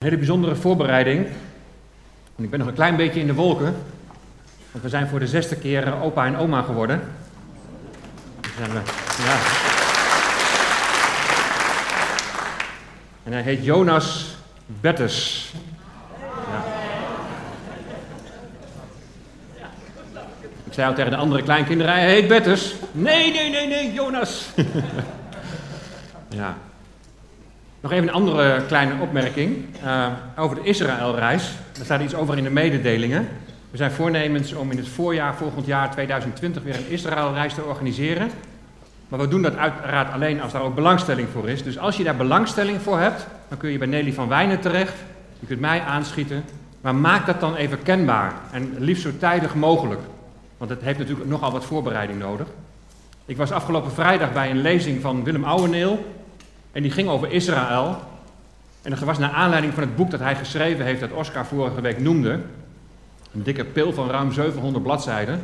Een hele bijzondere voorbereiding. Ik ben nog een klein beetje in de wolken. Want we zijn voor de zesde keer eh, opa en oma geworden. Dus zijn we, ja. En hij heet Jonas Bettes. Ja. Ik zei al tegen de andere kleinkinderen, hij heet Bettes. Nee, nee, nee, nee, Jonas. ja. Nog even een andere kleine opmerking uh, over de Israëlreis. Daar staat iets over in de mededelingen. We zijn voornemens om in het voorjaar volgend jaar 2020 weer een Israëlreis te organiseren. Maar we doen dat uiteraard alleen als daar ook belangstelling voor is. Dus als je daar belangstelling voor hebt, dan kun je bij Nelly van Wijnen terecht. Je kunt mij aanschieten. Maar maak dat dan even kenbaar. En liefst zo tijdig mogelijk. Want het heeft natuurlijk nogal wat voorbereiding nodig. Ik was afgelopen vrijdag bij een lezing van Willem Ouweneel en die ging over Israël. En dat was naar aanleiding van het boek dat hij geschreven heeft, dat Oscar vorige week noemde. Een dikke pil van ruim 700 bladzijden.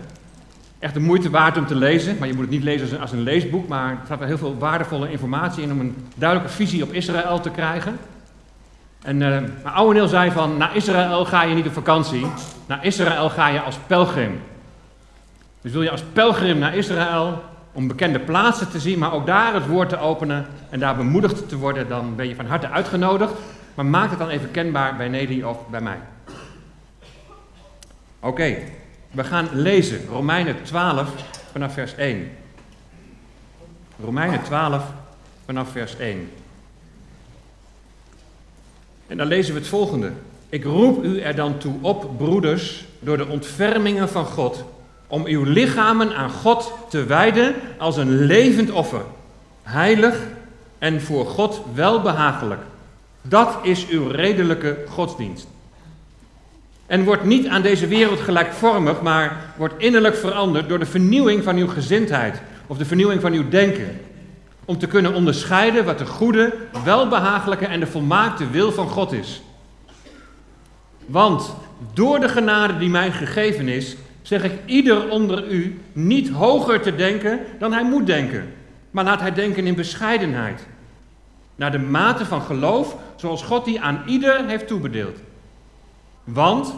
Echt de moeite waard om te lezen, maar je moet het niet lezen als een, leesboek, maar er staat wel heel veel waardevolle informatie in om een duidelijke visie op Israël te krijgen. En, uh, maar Ouweneel zei van, naar Israël ga je niet op vakantie, naar Israël ga je als pelgrim. Dus wil je als pelgrim naar Israël, om bekende plaatsen te zien, maar ook daar het woord te openen en daar bemoedigd te worden, dan ben je van harte uitgenodigd. Maar maak het dan even kenbaar bij Nelly of bij mij. Oké, we gaan lezen Romeinen 12 vanaf vers 1. Romeinen 12 vanaf vers 1. En dan lezen we het volgende. Ik roep u er dan toe op, broeders, door de ontfermingen van God om uw lichamen aan God te wijden als een levend offer, heilig en voor God welbehagelijk. Dat is uw redelijke godsdienst. En wordt niet aan deze wereld gelijkvormig, maar wordt innerlijk veranderd door de vernieuwing van uw gezindheid of de vernieuwing van uw denken. Om te kunnen onderscheiden wat de goede, welbehagelijke en de volmaakte wil van God is. Want door de genade die mij gegeven is, zeg ik ieder onder u niet hoger te denken dan hij moet denken, maar laat hij denken in bescheidenheid. Naar de mate van geloof zoals God die aan ieder heeft toebedeeld. Want,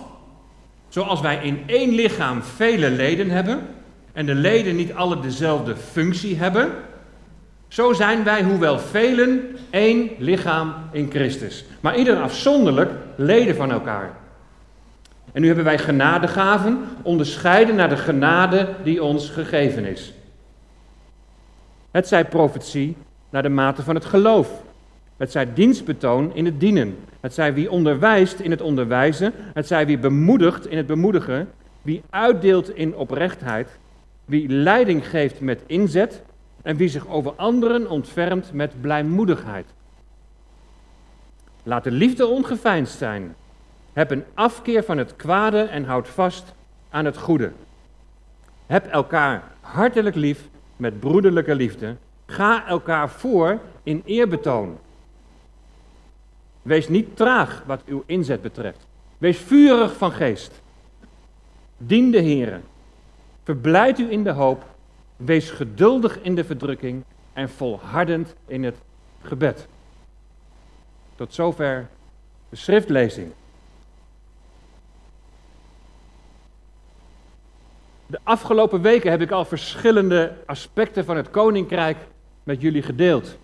zoals wij in één lichaam vele leden hebben, en de leden niet alle dezelfde functie hebben, zo zijn wij, hoewel velen, één lichaam in Christus. Maar ieder afzonderlijk leden van elkaar. En nu hebben wij genadegaven, onderscheiden naar de genade die ons gegeven is. Het zij profetie naar de mate van het geloof. Het zij dienstbetoon in het dienen. Het zij wie onderwijst in het onderwijzen. Het zij wie bemoedigt in het bemoedigen. Wie uitdeelt in oprechtheid. Wie leiding geeft met inzet. En wie zich over anderen ontfermt met blijmoedigheid. Laat de liefde ongeveinsd zijn. Heb een afkeer van het kwade en houd vast aan het goede. Heb elkaar hartelijk lief met broederlijke liefde. Ga elkaar voor in eerbetoon. Wees niet traag wat uw inzet betreft. Wees vurig van geest. Dien de Heer. Verblijd u in de hoop. Wees geduldig in de verdrukking en volhardend in het gebed. Tot zover de schriftlezing. De afgelopen weken heb ik al verschillende aspecten van het koninkrijk met jullie gedeeld.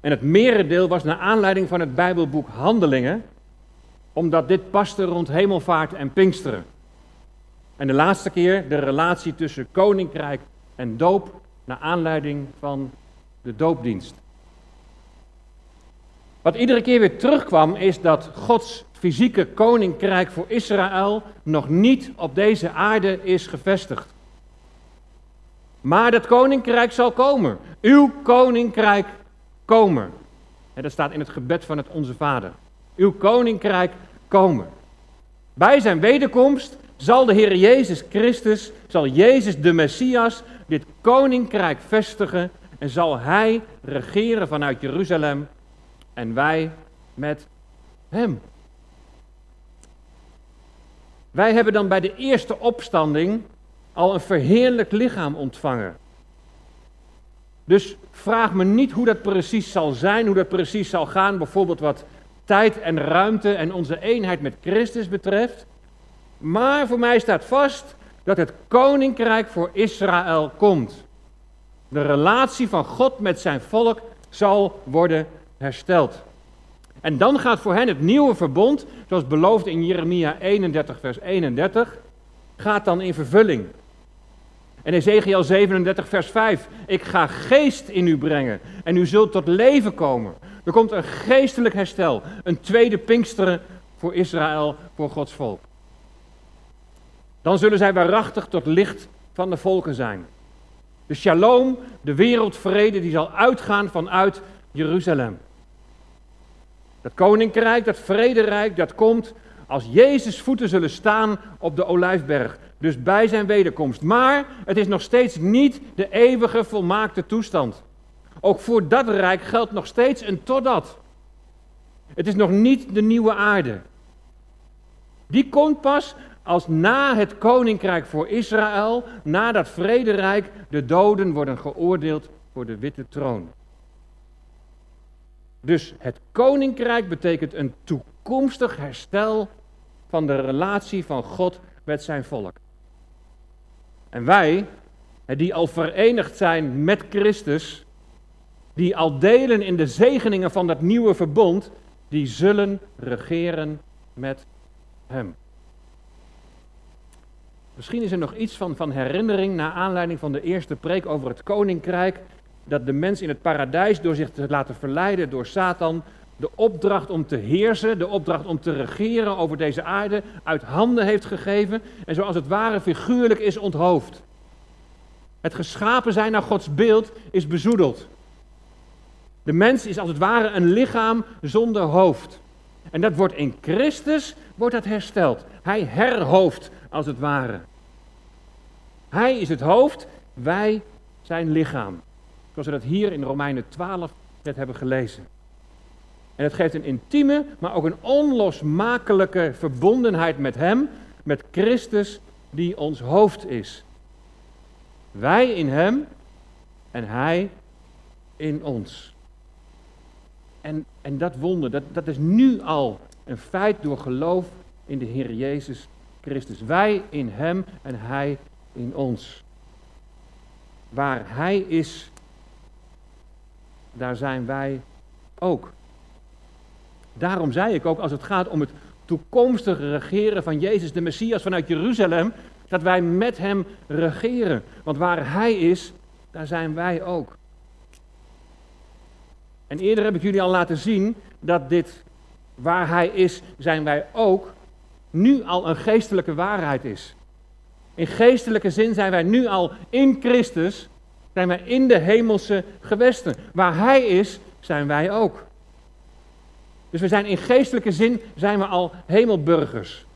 En het merendeel was naar aanleiding van het Bijbelboek Handelingen, omdat dit paste rond hemelvaart en Pinksteren. En de laatste keer de relatie tussen koninkrijk en doop, naar aanleiding van de doopdienst. Wat iedere keer weer terugkwam, is dat Gods fysieke koninkrijk voor Israël nog niet op deze aarde is gevestigd. Maar dat koninkrijk zal komen. Uw koninkrijk komen. En dat staat in het gebed van het Onze Vader. Uw koninkrijk komen. Bij zijn wederkomst zal de Heer Jezus Christus, zal Jezus de Messias, dit koninkrijk vestigen en zal Hij regeren vanuit Jeruzalem en wij met Hem. Wij hebben dan bij de eerste opstanding al een verheerlijk lichaam ontvangen. Dus vraag me niet hoe dat precies zal zijn, hoe dat precies zal gaan. Bijvoorbeeld wat tijd en ruimte en onze eenheid met Christus betreft. Maar voor mij staat vast dat het koninkrijk voor Israël komt. De relatie van God met zijn volk zal worden hersteld. En dan gaat voor hen het nieuwe verbond, zoals beloofd in Jeremia 31, vers 31, gaat dan in vervulling. En Ezekiel 37, vers 5. Ik ga geest in u brengen en u zult tot leven komen. Er komt een geestelijk herstel, een tweede Pinksteren voor Israël, voor Gods volk. Dan zullen zij waarachtig tot licht van de volken zijn. De shalom, de wereldvrede, die zal uitgaan vanuit Jeruzalem. Dat koninkrijk, dat vrederijk, dat komt als Jezus voeten zullen staan op de olijfberg. Dus bij zijn wederkomst. Maar het is nog steeds niet de eeuwige volmaakte toestand. Ook voor dat rijk geldt nog steeds een totdat. Het is nog niet de nieuwe aarde. Die komt pas als na het koninkrijk voor Israël, na dat vrederijk, de doden worden geoordeeld voor de witte troon. Dus het koninkrijk betekent een toekomstig herstel van de relatie van God met zijn volk. En wij, die al verenigd zijn met Christus, die al delen in de zegeningen van dat nieuwe verbond, die zullen regeren met Hem. Misschien is er nog iets van, van herinnering naar aanleiding van de eerste preek over het koninkrijk. Dat de mens in het paradijs door zich te laten verleiden door Satan de opdracht om te heersen, de opdracht om te regeren over deze aarde uit handen heeft gegeven en zoals het ware figuurlijk is onthoofd. Het geschapen zijn naar Gods beeld is bezoedeld. De mens is als het ware een lichaam zonder hoofd. En dat wordt in Christus wordt dat hersteld. Hij herhoofd als het ware. Hij is het hoofd, wij zijn lichaam. Zoals we dat hier in Romeinen 12 net hebben gelezen. En het geeft een intieme, maar ook een onlosmakelijke verbondenheid met Hem, met Christus, die ons hoofd is. Wij in Hem en Hij in ons. En, en dat wonder, dat, dat is nu al een feit door geloof in de Heer Jezus Christus. Wij in Hem en Hij in ons. Waar Hij is, daar zijn wij ook. Daarom zei ik ook, als het gaat om het toekomstige regeren van Jezus, de Messias vanuit Jeruzalem, dat wij met Hem regeren. Want waar Hij is, daar zijn wij ook. En eerder heb ik jullie al laten zien dat dit, waar Hij is, zijn wij ook, nu al een geestelijke waarheid is. In geestelijke zin zijn wij nu al in Christus, zijn wij in de hemelse gewesten. Waar Hij is, zijn wij ook. Dus we zijn in geestelijke zin zijn we al hemelburgers.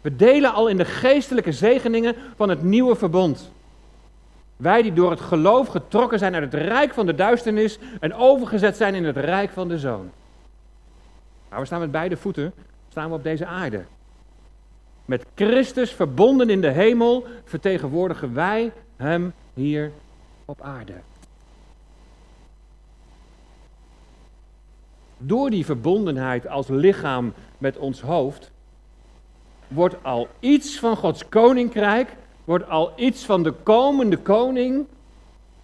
We delen al in de geestelijke zegeningen van het nieuwe verbond. Wij die door het geloof getrokken zijn uit het rijk van de duisternis en overgezet zijn in het rijk van de zoon. Maar we staan met beide voeten staan we op deze aarde. Met Christus verbonden in de hemel vertegenwoordigen wij Hem hier op aarde. Door die verbondenheid als lichaam met ons hoofd, wordt al iets van Gods koninkrijk, wordt al iets van de komende koning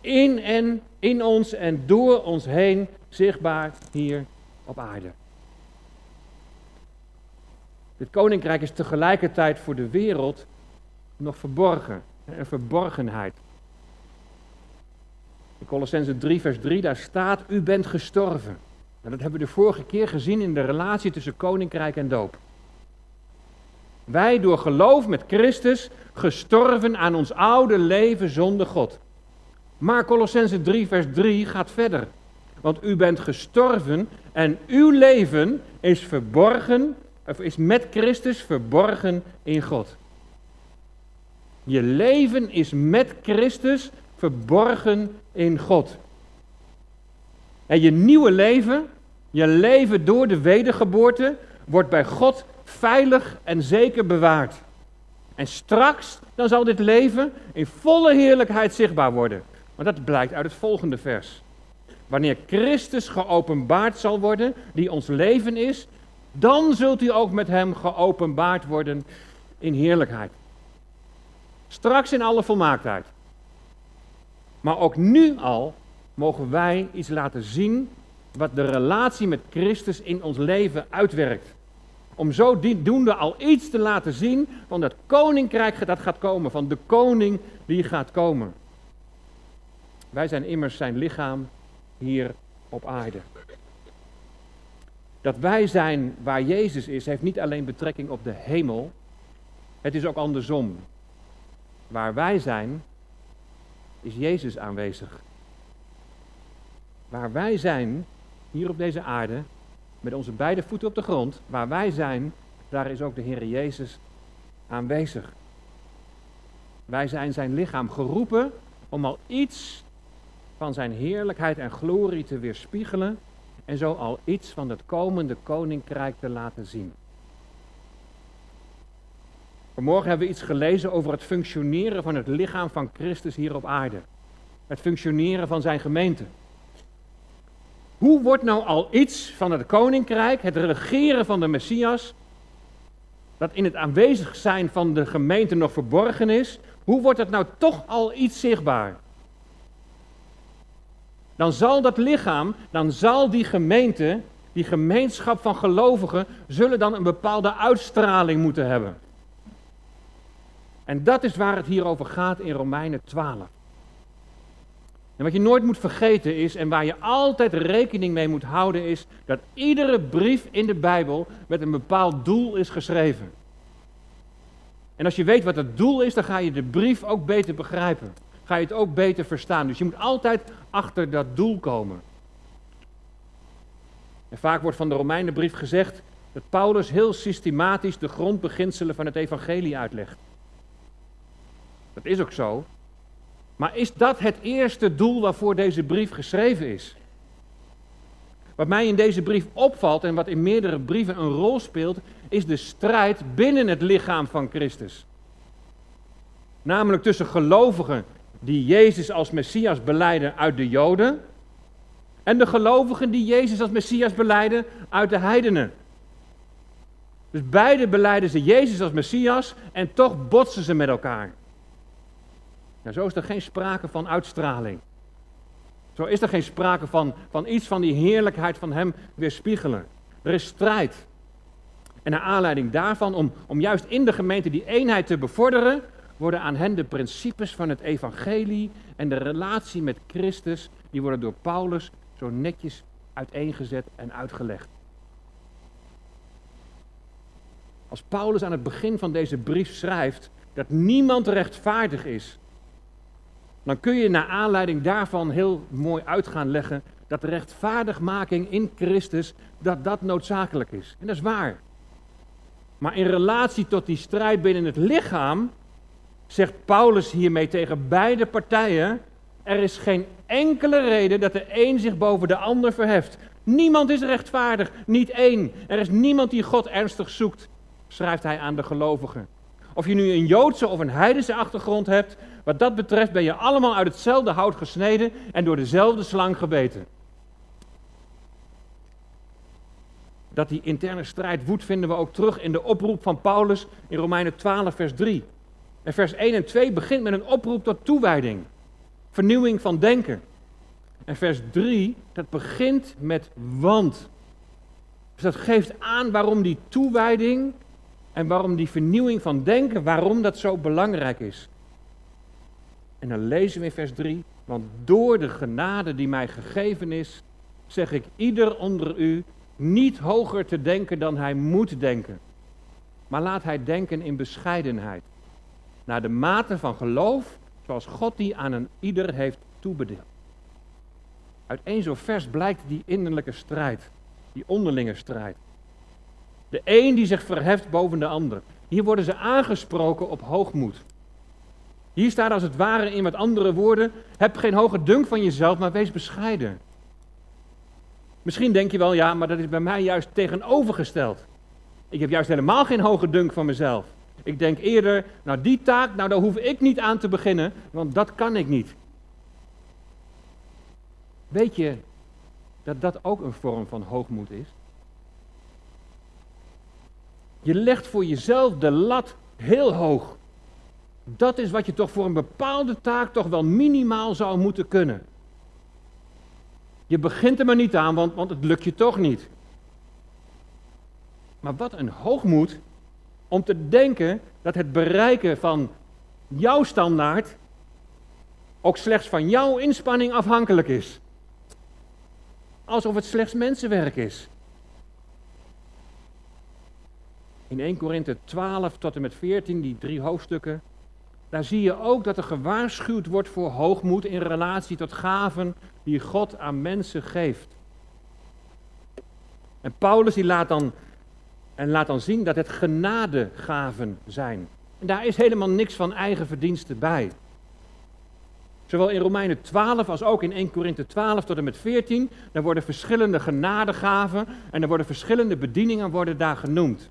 in en in ons en door ons heen zichtbaar hier op aarde. Dit koninkrijk is tegelijkertijd voor de wereld nog verborgen, een verborgenheid. Colossense 3, vers 3, daar staat: U bent gestorven. Nou, dat hebben we de vorige keer gezien in de relatie tussen koninkrijk en doop. Wij door geloof met Christus gestorven aan ons oude leven zonder God. Maar Colossense 3, vers 3 gaat verder. Want u bent gestorven en uw leven is verborgen of is met Christus verborgen in God. Je leven is met Christus verborgen in God. En je nieuwe leven, je leven door de wedergeboorte, wordt bij God veilig en zeker bewaard. En straks, dan zal dit leven in volle heerlijkheid zichtbaar worden. Want dat blijkt uit het volgende vers. Wanneer Christus geopenbaard zal worden, die ons leven is, Dan zult u ook met hem geopenbaard worden in heerlijkheid. Straks in alle volmaaktheid. Maar ook nu al mogen wij iets laten zien wat de relatie met Christus in ons leven uitwerkt. Om zo doende al iets te laten zien van dat koninkrijk dat gaat komen, van de koning die gaat komen. Wij zijn immers zijn lichaam hier op aarde. Dat wij zijn waar Jezus is, heeft niet alleen betrekking op de hemel, het is ook andersom. Waar wij zijn, is Jezus aanwezig. Waar wij zijn, hier op deze aarde, met onze beide voeten op de grond, waar wij zijn, daar is ook de Heer Jezus aanwezig. Wij zijn zijn lichaam geroepen om al iets van zijn heerlijkheid en glorie te weerspiegelen en zo al iets van het komende koninkrijk te laten zien. Vanmorgen hebben we iets gelezen over het functioneren van het lichaam van Christus hier op aarde. Het functioneren van zijn gemeente. Hoe wordt nou al iets van het koninkrijk, het regeren van de Messias, dat in het aanwezig zijn van de gemeente nog verborgen is, hoe wordt het nou toch al iets zichtbaar? Dan zal dat lichaam, dan zal die gemeente, die gemeenschap van gelovigen, zullen dan een bepaalde uitstraling moeten hebben. En dat is waar het hier over gaat in Romeinen 12. En wat je nooit moet vergeten is, en waar je altijd rekening mee moet houden, is dat iedere brief in de Bijbel met een bepaald doel is geschreven. En als je weet wat het doel is, dan ga je de brief ook beter begrijpen. Ga je het ook beter verstaan. Dus je moet altijd achter dat doel komen. En vaak wordt van de Romeinenbrief gezegd dat Paulus heel systematisch de grondbeginselen van het evangelie uitlegt. Dat is ook zo. Maar is dat het eerste doel waarvoor deze brief geschreven is? Wat mij in deze brief opvalt en wat in meerdere brieven een rol speelt, is de strijd binnen het lichaam van Christus. Namelijk tussen gelovigen die Jezus als Messias beleiden uit de Joden en de gelovigen die Jezus als Messias beleiden uit de heidenen. Dus beide beleiden ze Jezus als Messias en toch botsen ze met elkaar. Nou, zo is er geen sprake van uitstraling. Zo is er geen sprake van, van iets van die heerlijkheid van Hem weerspiegelen. Er is strijd. En naar aanleiding daarvan, om, om juist in de gemeente die eenheid te bevorderen, worden aan hen de principes van het evangelie en de relatie met Christus, die worden door Paulus zo netjes uiteengezet en uitgelegd. Als Paulus aan het begin van deze brief schrijft dat niemand rechtvaardig is, dan kun je naar aanleiding daarvan heel mooi uit gaan leggen dat de rechtvaardigmaking in Christus, dat dat noodzakelijk is. En dat is waar. Maar in relatie tot die strijd binnen het lichaam, zegt Paulus hiermee tegen beide partijen, er is geen enkele reden dat de een zich boven de ander verheft. Niemand is rechtvaardig, niet één. Er is niemand die God ernstig zoekt, schrijft hij aan de gelovigen. Of je nu een Joodse of een heidense achtergrond hebt, wat dat betreft ben je allemaal uit hetzelfde hout gesneden en door dezelfde slang gebeten. Dat die interne strijd woedt vinden we ook terug in de oproep van Paulus in Romeinen 12, vers 3. En vers 1 en 2 begint met een oproep tot toewijding, vernieuwing van denken. En vers 3, dat begint met want. Dus dat geeft aan waarom die toewijding en waarom die vernieuwing van denken, waarom dat zo belangrijk is. En dan lezen we in vers 3, want door de genade die mij gegeven is, zeg ik ieder onder u niet hoger te denken dan hij moet denken. Maar laat hij denken in bescheidenheid. Naar de mate van geloof, zoals God die aan een ieder heeft toebedeeld. Uit één zo vers blijkt die innerlijke strijd, die onderlinge strijd. De een die zich verheft boven de ander. Hier worden ze aangesproken op hoogmoed. Hier staat als het ware in met andere woorden: heb geen hoge dunk van jezelf, maar wees bescheiden. Misschien denk je wel, ja, maar dat is bij mij juist tegenovergesteld. Ik heb juist helemaal geen hoge dunk van mezelf. Ik denk eerder, nou die taak, nou daar hoef ik niet aan te beginnen, want dat kan ik niet. Weet je dat dat ook een vorm van hoogmoed is? Je legt voor jezelf de lat heel hoog. Dat is wat je toch voor een bepaalde taak toch wel minimaal zou moeten kunnen. Je begint er maar niet aan, want, want het lukt je toch niet. Maar wat een hoogmoed om te denken dat het bereiken van jouw standaard ook slechts van jouw inspanning afhankelijk is. Alsof het slechts mensenwerk is. In 1 Korinthe 12 tot en met 14, die drie hoofdstukken, daar zie je ook dat er gewaarschuwd wordt voor hoogmoed in relatie tot gaven die God aan mensen geeft. En Paulus die laat dan, en laat dan zien dat het genadegaven zijn. En daar is helemaal niks van eigen verdiensten bij. Zowel in Romeinen 12 als ook in 1 Korinthe 12 tot en met 14, daar worden verschillende genadegaven en er worden verschillende bedieningen worden daar genoemd.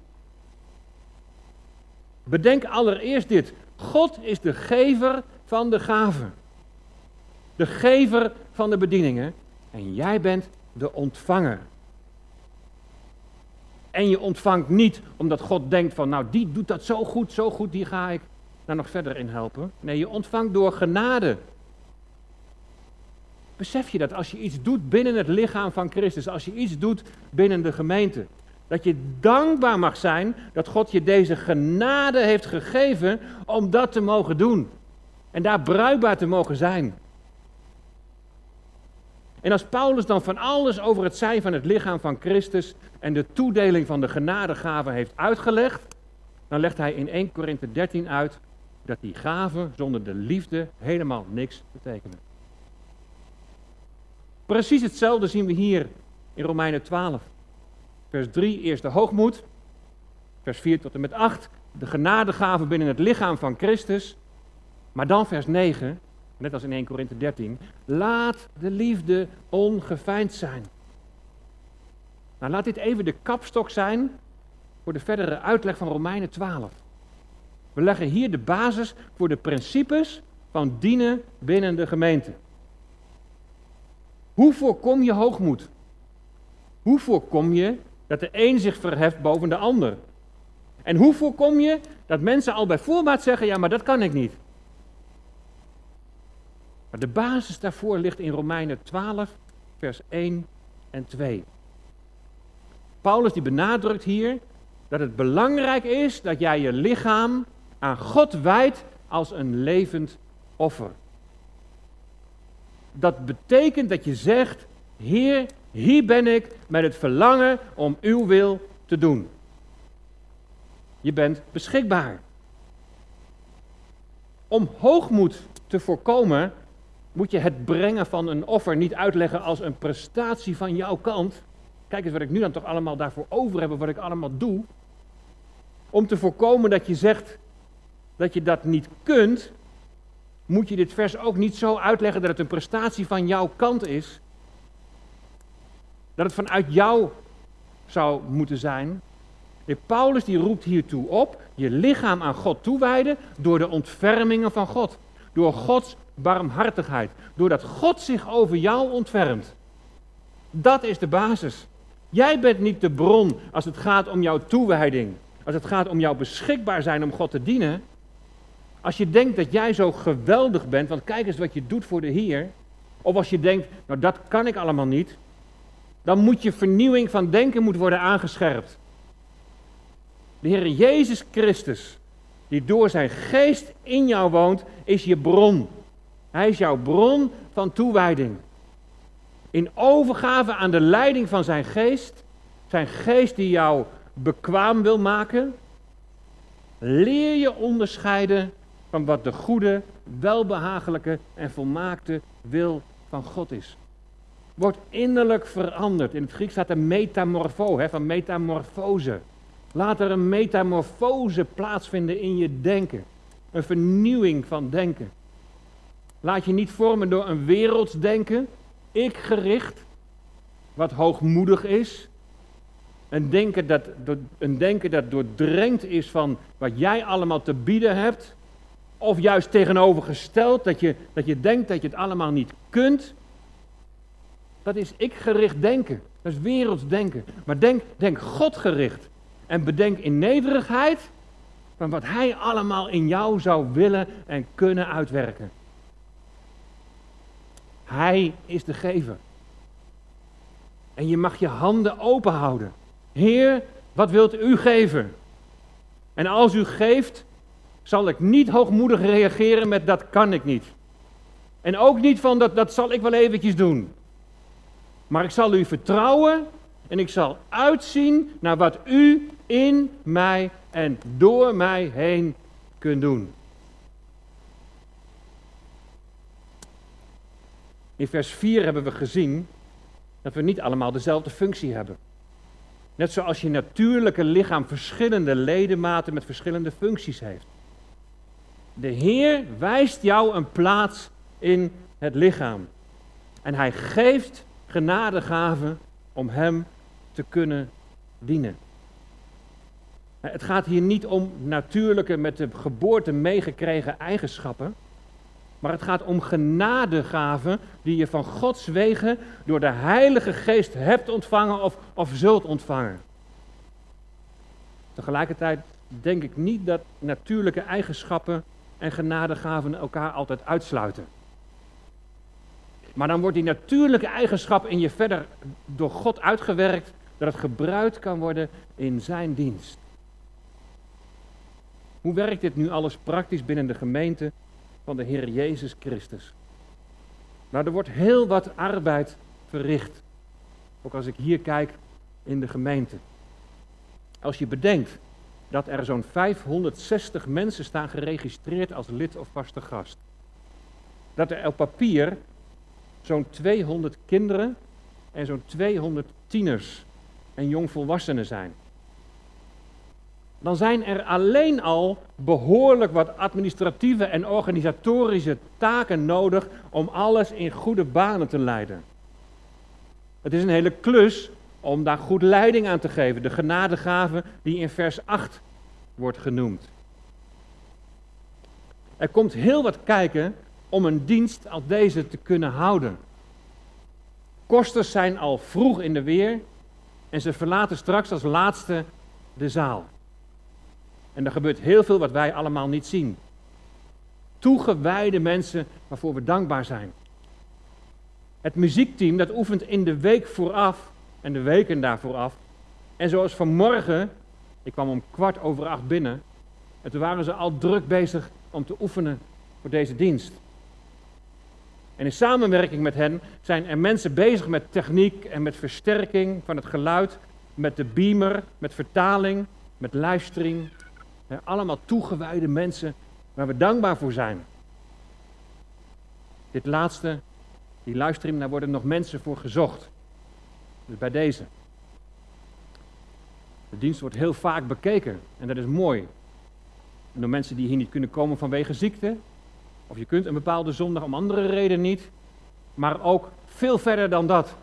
Bedenk allereerst dit. God is de gever van de gaven. De gever van de bedieningen. En jij bent de ontvanger. En je ontvangt niet omdat God denkt van, nou die doet dat zo goed, zo goed, die ga ik daar nog verder in helpen. Nee, je ontvangt door genade. Besef je dat als je iets doet binnen het lichaam van Christus, als je iets doet binnen de gemeente, dat je dankbaar mag zijn dat God je deze genade heeft gegeven om dat te mogen doen. En daar bruikbaar te mogen zijn. En als Paulus dan van alles over het zijn van het lichaam van Christus en de toedeling van de genadegaven heeft uitgelegd, dan legt hij in 1 Korinthe 13 uit dat die gaven zonder de liefde helemaal niks betekenen. Precies hetzelfde zien we hier in Romeinen 12. Vers 3, eerst de hoogmoed. Vers 4 tot en met 8, de genadegaven binnen het lichaam van Christus. Maar dan vers 9, net als in 1 Korinthe 13, laat de liefde ongeveind zijn. Nou, laat dit even de kapstok zijn voor de verdere uitleg van Romeinen 12. We leggen hier de basis voor de principes van dienen binnen de gemeente. Hoe voorkom je hoogmoed? Hoe voorkom je dat de een zich verheft boven de ander? En hoe voorkom je dat mensen al bij voorbaat zeggen: ja, maar dat kan ik niet? Maar de basis daarvoor ligt in Romeinen 12, vers 1 en 2. Paulus die benadrukt hier dat het belangrijk is dat jij je lichaam aan God wijdt als een levend offer. Dat betekent dat je zegt, Heer, hier ben ik met het verlangen om uw wil te doen. Je bent beschikbaar. Om hoogmoed te voorkomen, moet je het brengen van een offer niet uitleggen als een prestatie van jouw kant. Kijk eens wat ik nu dan toch allemaal daarvoor over heb, wat ik allemaal doe. Om te voorkomen dat je zegt dat je dat niet kunt, moet je dit vers ook niet zo uitleggen dat het een prestatie van jouw kant is. Dat het vanuit jou zou moeten zijn. Paulus die roept hiertoe op je lichaam aan God toewijden door de ontfermingen van God. Door Gods barmhartigheid. Doordat God zich over jou ontfermt. Dat is de basis. Jij bent niet de bron als het gaat om jouw toewijding. Als het gaat om jouw beschikbaar zijn om God te dienen. Als je denkt dat jij zo geweldig bent, want kijk eens wat je doet voor de Heer. Of als je denkt, nou dat kan ik allemaal niet. Dan moet je vernieuwing van denken moet worden aangescherpt. De Heer Jezus Christus, die door zijn geest in jou woont, is je bron. Hij is jouw bron van toewijding. In overgave aan de leiding van zijn geest, zijn geest die jou bekwaam wil maken, leer je onderscheiden van wat de goede, welbehagelijke en volmaakte wil van God is. Wordt innerlijk veranderd. In het Grieks staat een metamorfo, hè, van metamorfose. Laat er een metamorfose plaatsvinden in je denken. Een vernieuwing van denken. Laat je niet vormen door een wereldsdenken, ik gericht, wat hoogmoedig is. Een denken, dat, een denken dat doordrenkt is van wat jij allemaal te bieden hebt. Of juist tegenovergesteld, dat je, dat je denkt dat je het allemaal niet kunt. Dat is ik-gericht denken. Dat is werelds denken. Maar denk, denk Godgericht. en bedenk in nederigheid van wat Hij allemaal in jou zou willen en kunnen uitwerken. Hij is de gever. En je mag je handen open houden. Heer, wat wilt u geven? En als u geeft, zal ik niet hoogmoedig reageren met dat kan ik niet. En ook niet van dat, dat zal ik wel eventjes doen. Maar ik zal u vertrouwen en ik zal uitzien naar wat u in mij en door mij heen kunt doen. In vers 4 hebben we gezien dat we niet allemaal dezelfde functie hebben. Net zoals je natuurlijke lichaam verschillende ledematen met verschillende functies heeft. De Heer wijst jou een plaats in het lichaam. En hij geeft genadegaven om hem te kunnen dienen. Het gaat hier niet om natuurlijke, met de geboorte meegekregen eigenschappen. Maar het gaat om genadegaven die je van Gods wegen door de Heilige Geest hebt ontvangen of, of zult ontvangen. Tegelijkertijd denk ik niet dat natuurlijke eigenschappen en genadegaven elkaar altijd uitsluiten. Maar dan wordt die natuurlijke eigenschap in je verder door God uitgewerkt, dat het gebruikt kan worden in zijn dienst. Hoe werkt dit nu alles praktisch binnen de gemeente van de Heer Jezus Christus? Nou, er wordt heel wat arbeid verricht. Ook als ik hier kijk in de gemeente. Als je bedenkt dat er zo'n 560 mensen staan geregistreerd als lid of vaste gast. Dat er op papier zo'n 200 kinderen en zo'n 200 tieners en jongvolwassenen zijn. Dan zijn er alleen al behoorlijk wat administratieve en organisatorische taken nodig om alles in goede banen te leiden. Het is een hele klus om daar goed leiding aan te geven. De genadegave die in vers 8 wordt genoemd. Er komt heel wat kijken om een dienst als deze te kunnen houden. Kosters zijn al vroeg in de weer en ze verlaten straks als laatste de zaal. En er gebeurt heel veel wat wij allemaal niet zien. Toegewijde mensen waarvoor we dankbaar zijn. Het muziekteam dat oefent in de week vooraf en de weken daarvoor af. En zoals vanmorgen, ik kwam om kwart over acht binnen. En toen waren ze al druk bezig om te oefenen voor deze dienst. En in samenwerking met hen zijn er mensen bezig met techniek en met versterking van het geluid, met de beamer, met vertaling, met livestream. allemaal toegewijde mensen waar we dankbaar voor zijn. Dit laatste, die livestream, daar worden nog mensen voor gezocht. Dus bij deze. De dienst wordt heel vaak bekeken en dat is mooi. En door mensen die hier niet kunnen komen vanwege ziekte, of je kunt een bepaalde zondag om andere reden niet, maar ook veel verder dan dat.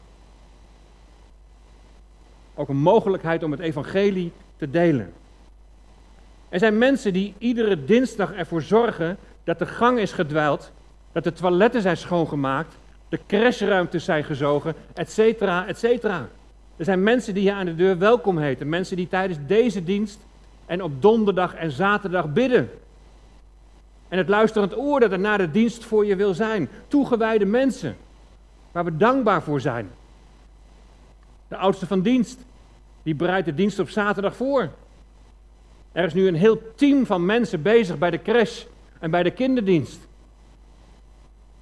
Ook een mogelijkheid om het evangelie te delen. Er zijn mensen die iedere dinsdag ervoor zorgen dat de gang is gedwijld, dat de toiletten zijn schoongemaakt, de crashruimtes zijn gezogen, et cetera, et cetera. Er zijn mensen die je aan de deur welkom heten, mensen die tijdens deze dienst en op donderdag en zaterdag bidden. En het luisterend oor dat er na de dienst voor je wil zijn. Toegewijde mensen, waar we dankbaar voor zijn. De oudste van dienst, die bereidt de dienst op zaterdag voor. Er is nu een heel team van mensen bezig bij de crash en bij de kinderdienst.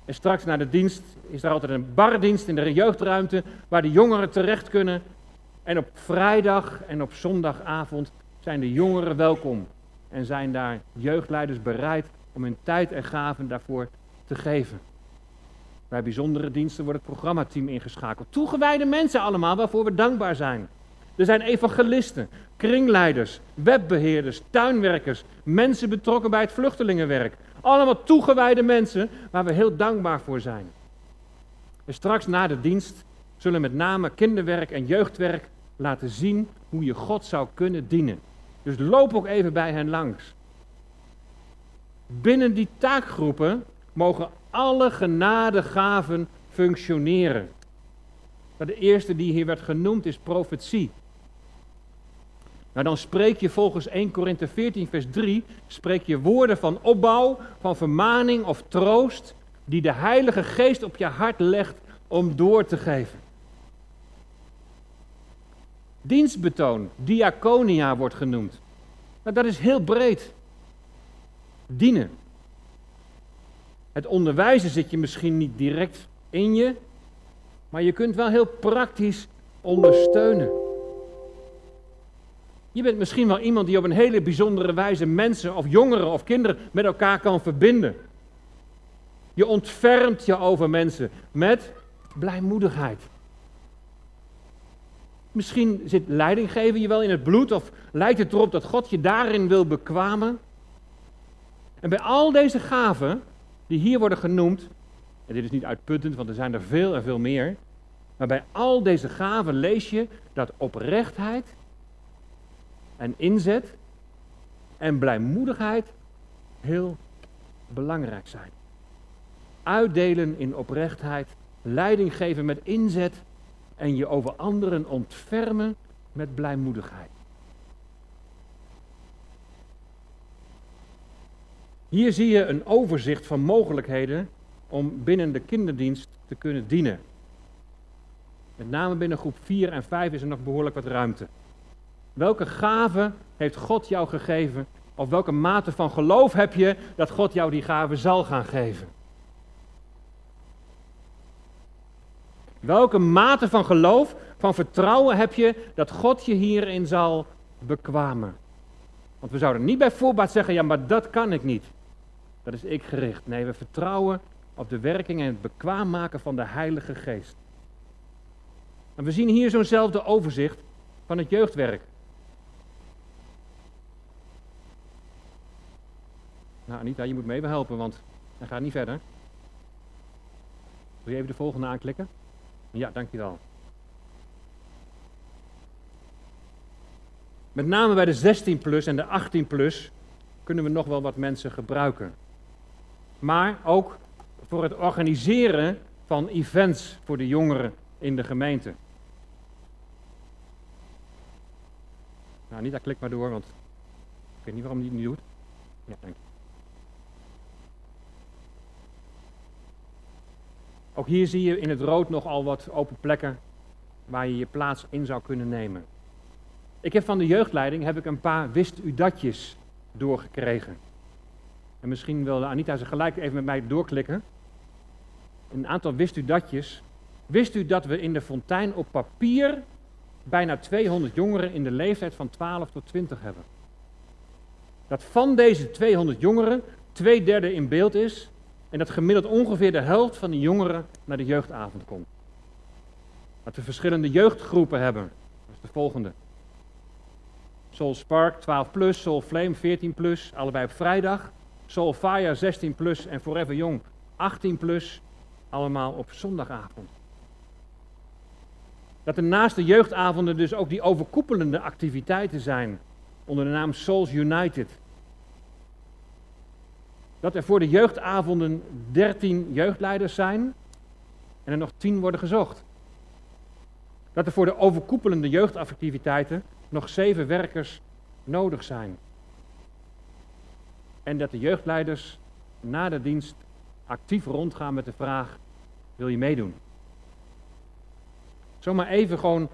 En straks na de dienst is er altijd een bardienst in de jeugdruimte waar de jongeren terecht kunnen. En op vrijdag en op zondagavond zijn de jongeren welkom. En zijn daar jeugdleiders bereid om hun tijd en gaven daarvoor te geven. Bij bijzondere diensten wordt het programmateam ingeschakeld. Toegewijde mensen allemaal waarvoor we dankbaar zijn. Er zijn evangelisten, kringleiders, webbeheerders, tuinwerkers, mensen betrokken bij het vluchtelingenwerk. Allemaal toegewijde mensen waar we heel dankbaar voor zijn. En straks na de dienst zullen met name kinderwerk en jeugdwerk laten zien hoe je God zou kunnen dienen. Dus loop ook even bij hen langs. Binnen die taakgroepen mogen alle genadegaven functioneren. De eerste die hier werd genoemd is profetie. Nou, dan spreek je volgens 1 Korinthe 14, vers 3, spreek je woorden van opbouw, van vermaning of troost, die de Heilige Geest op je hart legt om door te geven. Dienstbetoon, diaconia wordt genoemd. Nou, dat is heel breed. Dienen. Het onderwijzen zit je misschien niet direct in je, maar je kunt wel heel praktisch ondersteunen. Je bent misschien wel iemand die op een hele bijzondere wijze mensen of jongeren of kinderen met elkaar kan verbinden. Je ontfermt je over mensen met blijmoedigheid. Misschien zit leidinggeven je wel in het bloed of lijkt het erop dat God je daarin wil bekwamen. En bij al deze gaven die hier worden genoemd, en dit is niet uitputtend, want er zijn er veel en veel meer, maar bij al deze gaven lees je dat oprechtheid en inzet en blijmoedigheid heel belangrijk zijn. Uitdelen in oprechtheid, leiding geven met inzet en je over anderen ontfermen met blijmoedigheid. Hier zie je een overzicht van mogelijkheden om binnen de kinderdienst te kunnen dienen. Met name binnen groep 4 en 5 is er nog behoorlijk wat ruimte. Welke gave heeft God jou gegeven? Of welke mate van geloof heb je dat God jou die gave zal gaan geven? Welke mate van geloof, van vertrouwen heb je dat God je hierin zal bekwamen? Want we zouden niet bij voorbaat zeggen, ja maar dat kan ik niet. Dat is ik gericht. Nee, we vertrouwen op de werking en het bekwaam maken van de Heilige Geest. En we zien hier zo'nzelfde overzicht van het jeugdwerk. Nou, Anita, je moet me helpen, want hij gaat niet verder. Wil je even de volgende aanklikken? Ja, dankjewel. Met name bij de 16 plus en de 18 plus kunnen we nog wel wat mensen gebruiken. Maar ook voor het organiseren van events voor de jongeren in de gemeente. Nou, niet dat klik maar door, want ik weet niet waarom hij het niet doet. Ja, dank je. Ook hier zie je in het rood nogal wat open plekken waar je je plaats in zou kunnen nemen. Ik heb van de jeugdleiding heb ik een paar wist u datjes doorgekregen. En misschien wil Anita ze gelijk even met mij doorklikken. Een aantal wist u datjes. Wist u dat we in de fontein op papier bijna 200 jongeren in de leeftijd van 12 tot 20 hebben? Dat van deze 200 jongeren twee derde in beeld is en dat gemiddeld ongeveer de helft van de jongeren naar de jeugdavond komt. Dat we verschillende jeugdgroepen hebben. Dat is de volgende. Soul Spark 12 plus, Soul Flame 14 plus, allebei op vrijdag. Soul Fire 16 plus en Forever Young 18 plus, allemaal op zondagavond. Dat er naast de jeugdavonden dus ook die overkoepelende activiteiten zijn onder de naam Souls United. Dat er voor de jeugdavonden 13 jeugdleiders zijn en er nog 10 worden gezocht. Dat er voor de overkoepelende jeugdactiviteiten nog 7 werkers nodig zijn. En dat de jeugdleiders na de dienst actief rondgaan met de vraag: wil je meedoen? Zomaar even gewoon,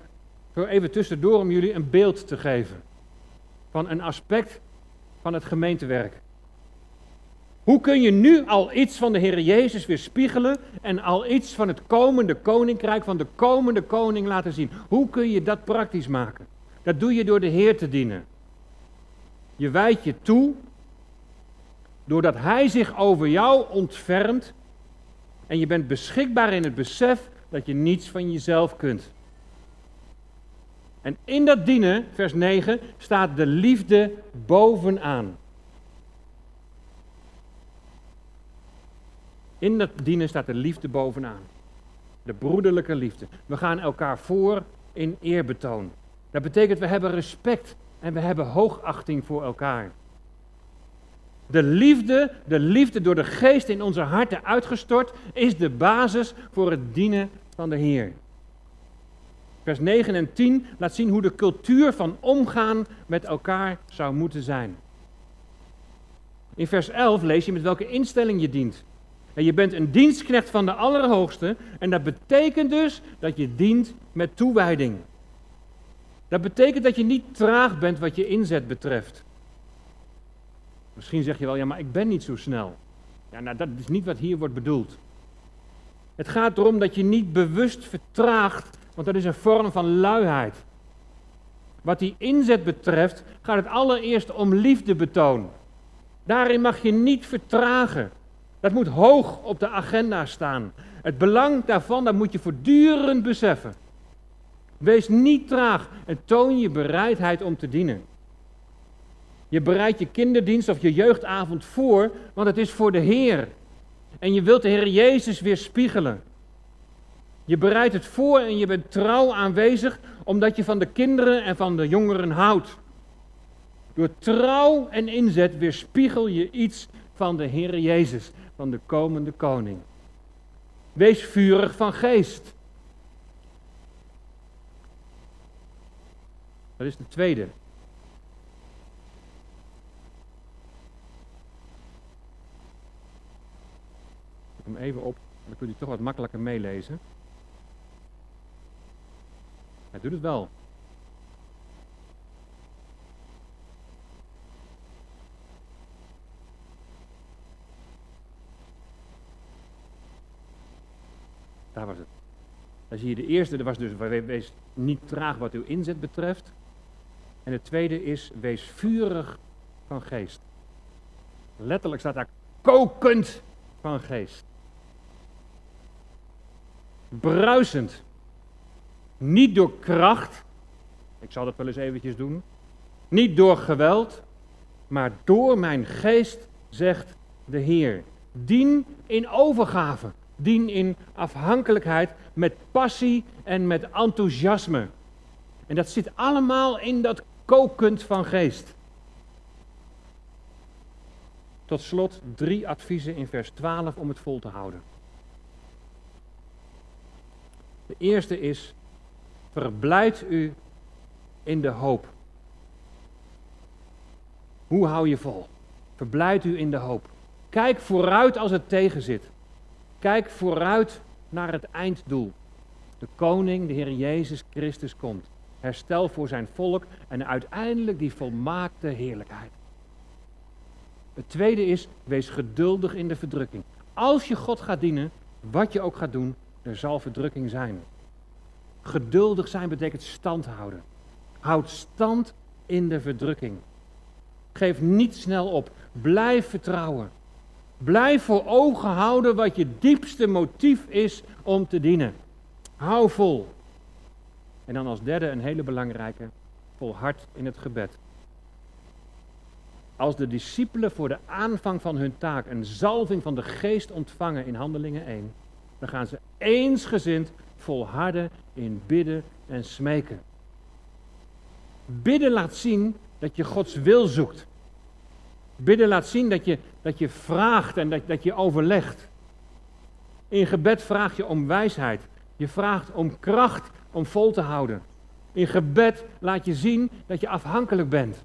zo even tussendoor om jullie een beeld te geven van een aspect van het gemeentewerk. Hoe kun je nu al iets van de Heer Jezus weer spiegelen en al iets van het komende koninkrijk, van de komende koning laten zien? Hoe kun je dat praktisch maken? Dat doe je door de Heer te dienen. Je wijdt je toe doordat Hij zich over jou ontfermt en je bent beschikbaar in het besef dat je niets van jezelf kunt. En in dat dienen, vers 9, staat de liefde bovenaan. In dat dienen staat de liefde bovenaan. De broederlijke liefde. We gaan elkaar voor in eerbetoon. Dat betekent we hebben respect en we hebben hoogachting voor elkaar. De liefde, de liefde door de geest in onze harten uitgestort, is de basis voor het dienen van de Heer. Vers 9 en 10 laat zien hoe de cultuur van omgaan met elkaar zou moeten zijn. In vers 11 lees je met welke instelling je dient. En je bent een dienstknecht van de Allerhoogste en dat betekent dus dat je dient met toewijding. Dat betekent dat je niet traag bent wat je inzet betreft. Misschien zeg je wel, ja, maar ik ben niet zo snel. Ja, nou, dat is niet wat hier wordt bedoeld. Het gaat erom dat je niet bewust vertraagt, want dat is een vorm van luiheid. Wat die inzet betreft, gaat het allereerst om liefdebetoon. Daarin mag je niet vertragen. Dat moet hoog op de agenda staan. Het belang daarvan, dat moet je voortdurend beseffen. Wees niet traag en toon je bereidheid om te dienen. Je bereidt je kinderdienst of je jeugdavond voor, want het is voor de Heer. En je wilt de Heer Jezus weer spiegelen. Je bereidt het voor en je bent trouw aanwezig omdat je van de kinderen en van de jongeren houdt. Door trouw en inzet weerspiegel je iets van de Heer Jezus, van de komende koning. Wees vurig van geest. Dat is de tweede. Even op, dan kunt u toch wat makkelijker meelezen. Hij doet het wel. Daar was het. Dan zie je de eerste, dat was dus wees niet traag wat uw inzet betreft. En de tweede is wees vurig van geest. Letterlijk staat daar kokend van geest. Bruisend. Niet door kracht. Ik zal dat wel eens eventjes doen. Niet door geweld. Maar door mijn geest, zegt de Heer. Dien in overgave. Dien in afhankelijkheid met passie en met enthousiasme. En dat zit allemaal in dat kokend van geest. Tot slot drie adviezen in vers 12 om het vol te houden. De eerste is, verblijd u in de hoop. Hoe hou je vol? Verblijd u in de hoop. Kijk vooruit als het tegenzit. Kijk vooruit naar het einddoel. De koning, de Heer Jezus Christus komt. Herstel voor zijn volk en uiteindelijk die volmaakte heerlijkheid. Het tweede is, wees geduldig in de verdrukking. Als je God gaat dienen, wat je ook gaat doen, er zal verdrukking zijn. Geduldig zijn betekent stand houden. Houd stand in de verdrukking. Geef niet snel op. Blijf vertrouwen. Blijf voor ogen houden wat je diepste motief is om te dienen. Hou vol. En dan als derde een hele belangrijke, volhard in het gebed. Als de discipelen voor de aanvang van hun taak een zalving van de geest ontvangen in Handelingen 1, dan gaan ze eensgezind volharden in bidden en smeken. Bidden laat zien dat je Gods wil zoekt. Bidden laat zien dat je, dat je vraagt en dat, dat je overlegt. In gebed vraag je om wijsheid. Je vraagt om kracht om vol te houden. In gebed laat je zien dat je afhankelijk bent.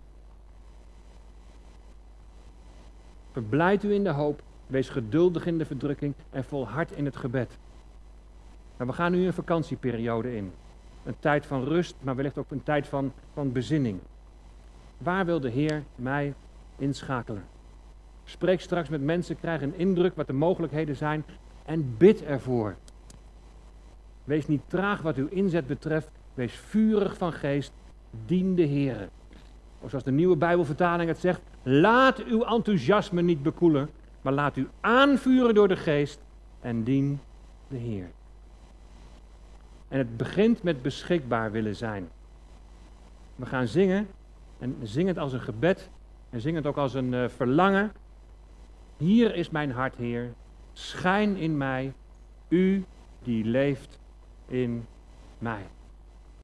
Verblijd u in de hoop, wees geduldig in de verdrukking en volhard in het gebed. We gaan nu een vakantieperiode in. Een tijd van rust, maar wellicht ook een tijd van, van bezinning. Waar wil de Heer mij inschakelen? Spreek straks met mensen, krijg een indruk wat de mogelijkheden zijn en bid ervoor. Wees niet traag wat uw inzet betreft, wees vurig van geest, dien de Heer. Of zoals de nieuwe Bijbelvertaling het zegt, laat uw enthousiasme niet bekoelen, maar laat u aanvuren door de geest en dien de Heer. En het begint met beschikbaar willen zijn. We gaan zingen en zing het als een gebed en zing het ook als een uh, verlangen. Hier is mijn hart, Heer. Schijn in mij, u die leeft in mij.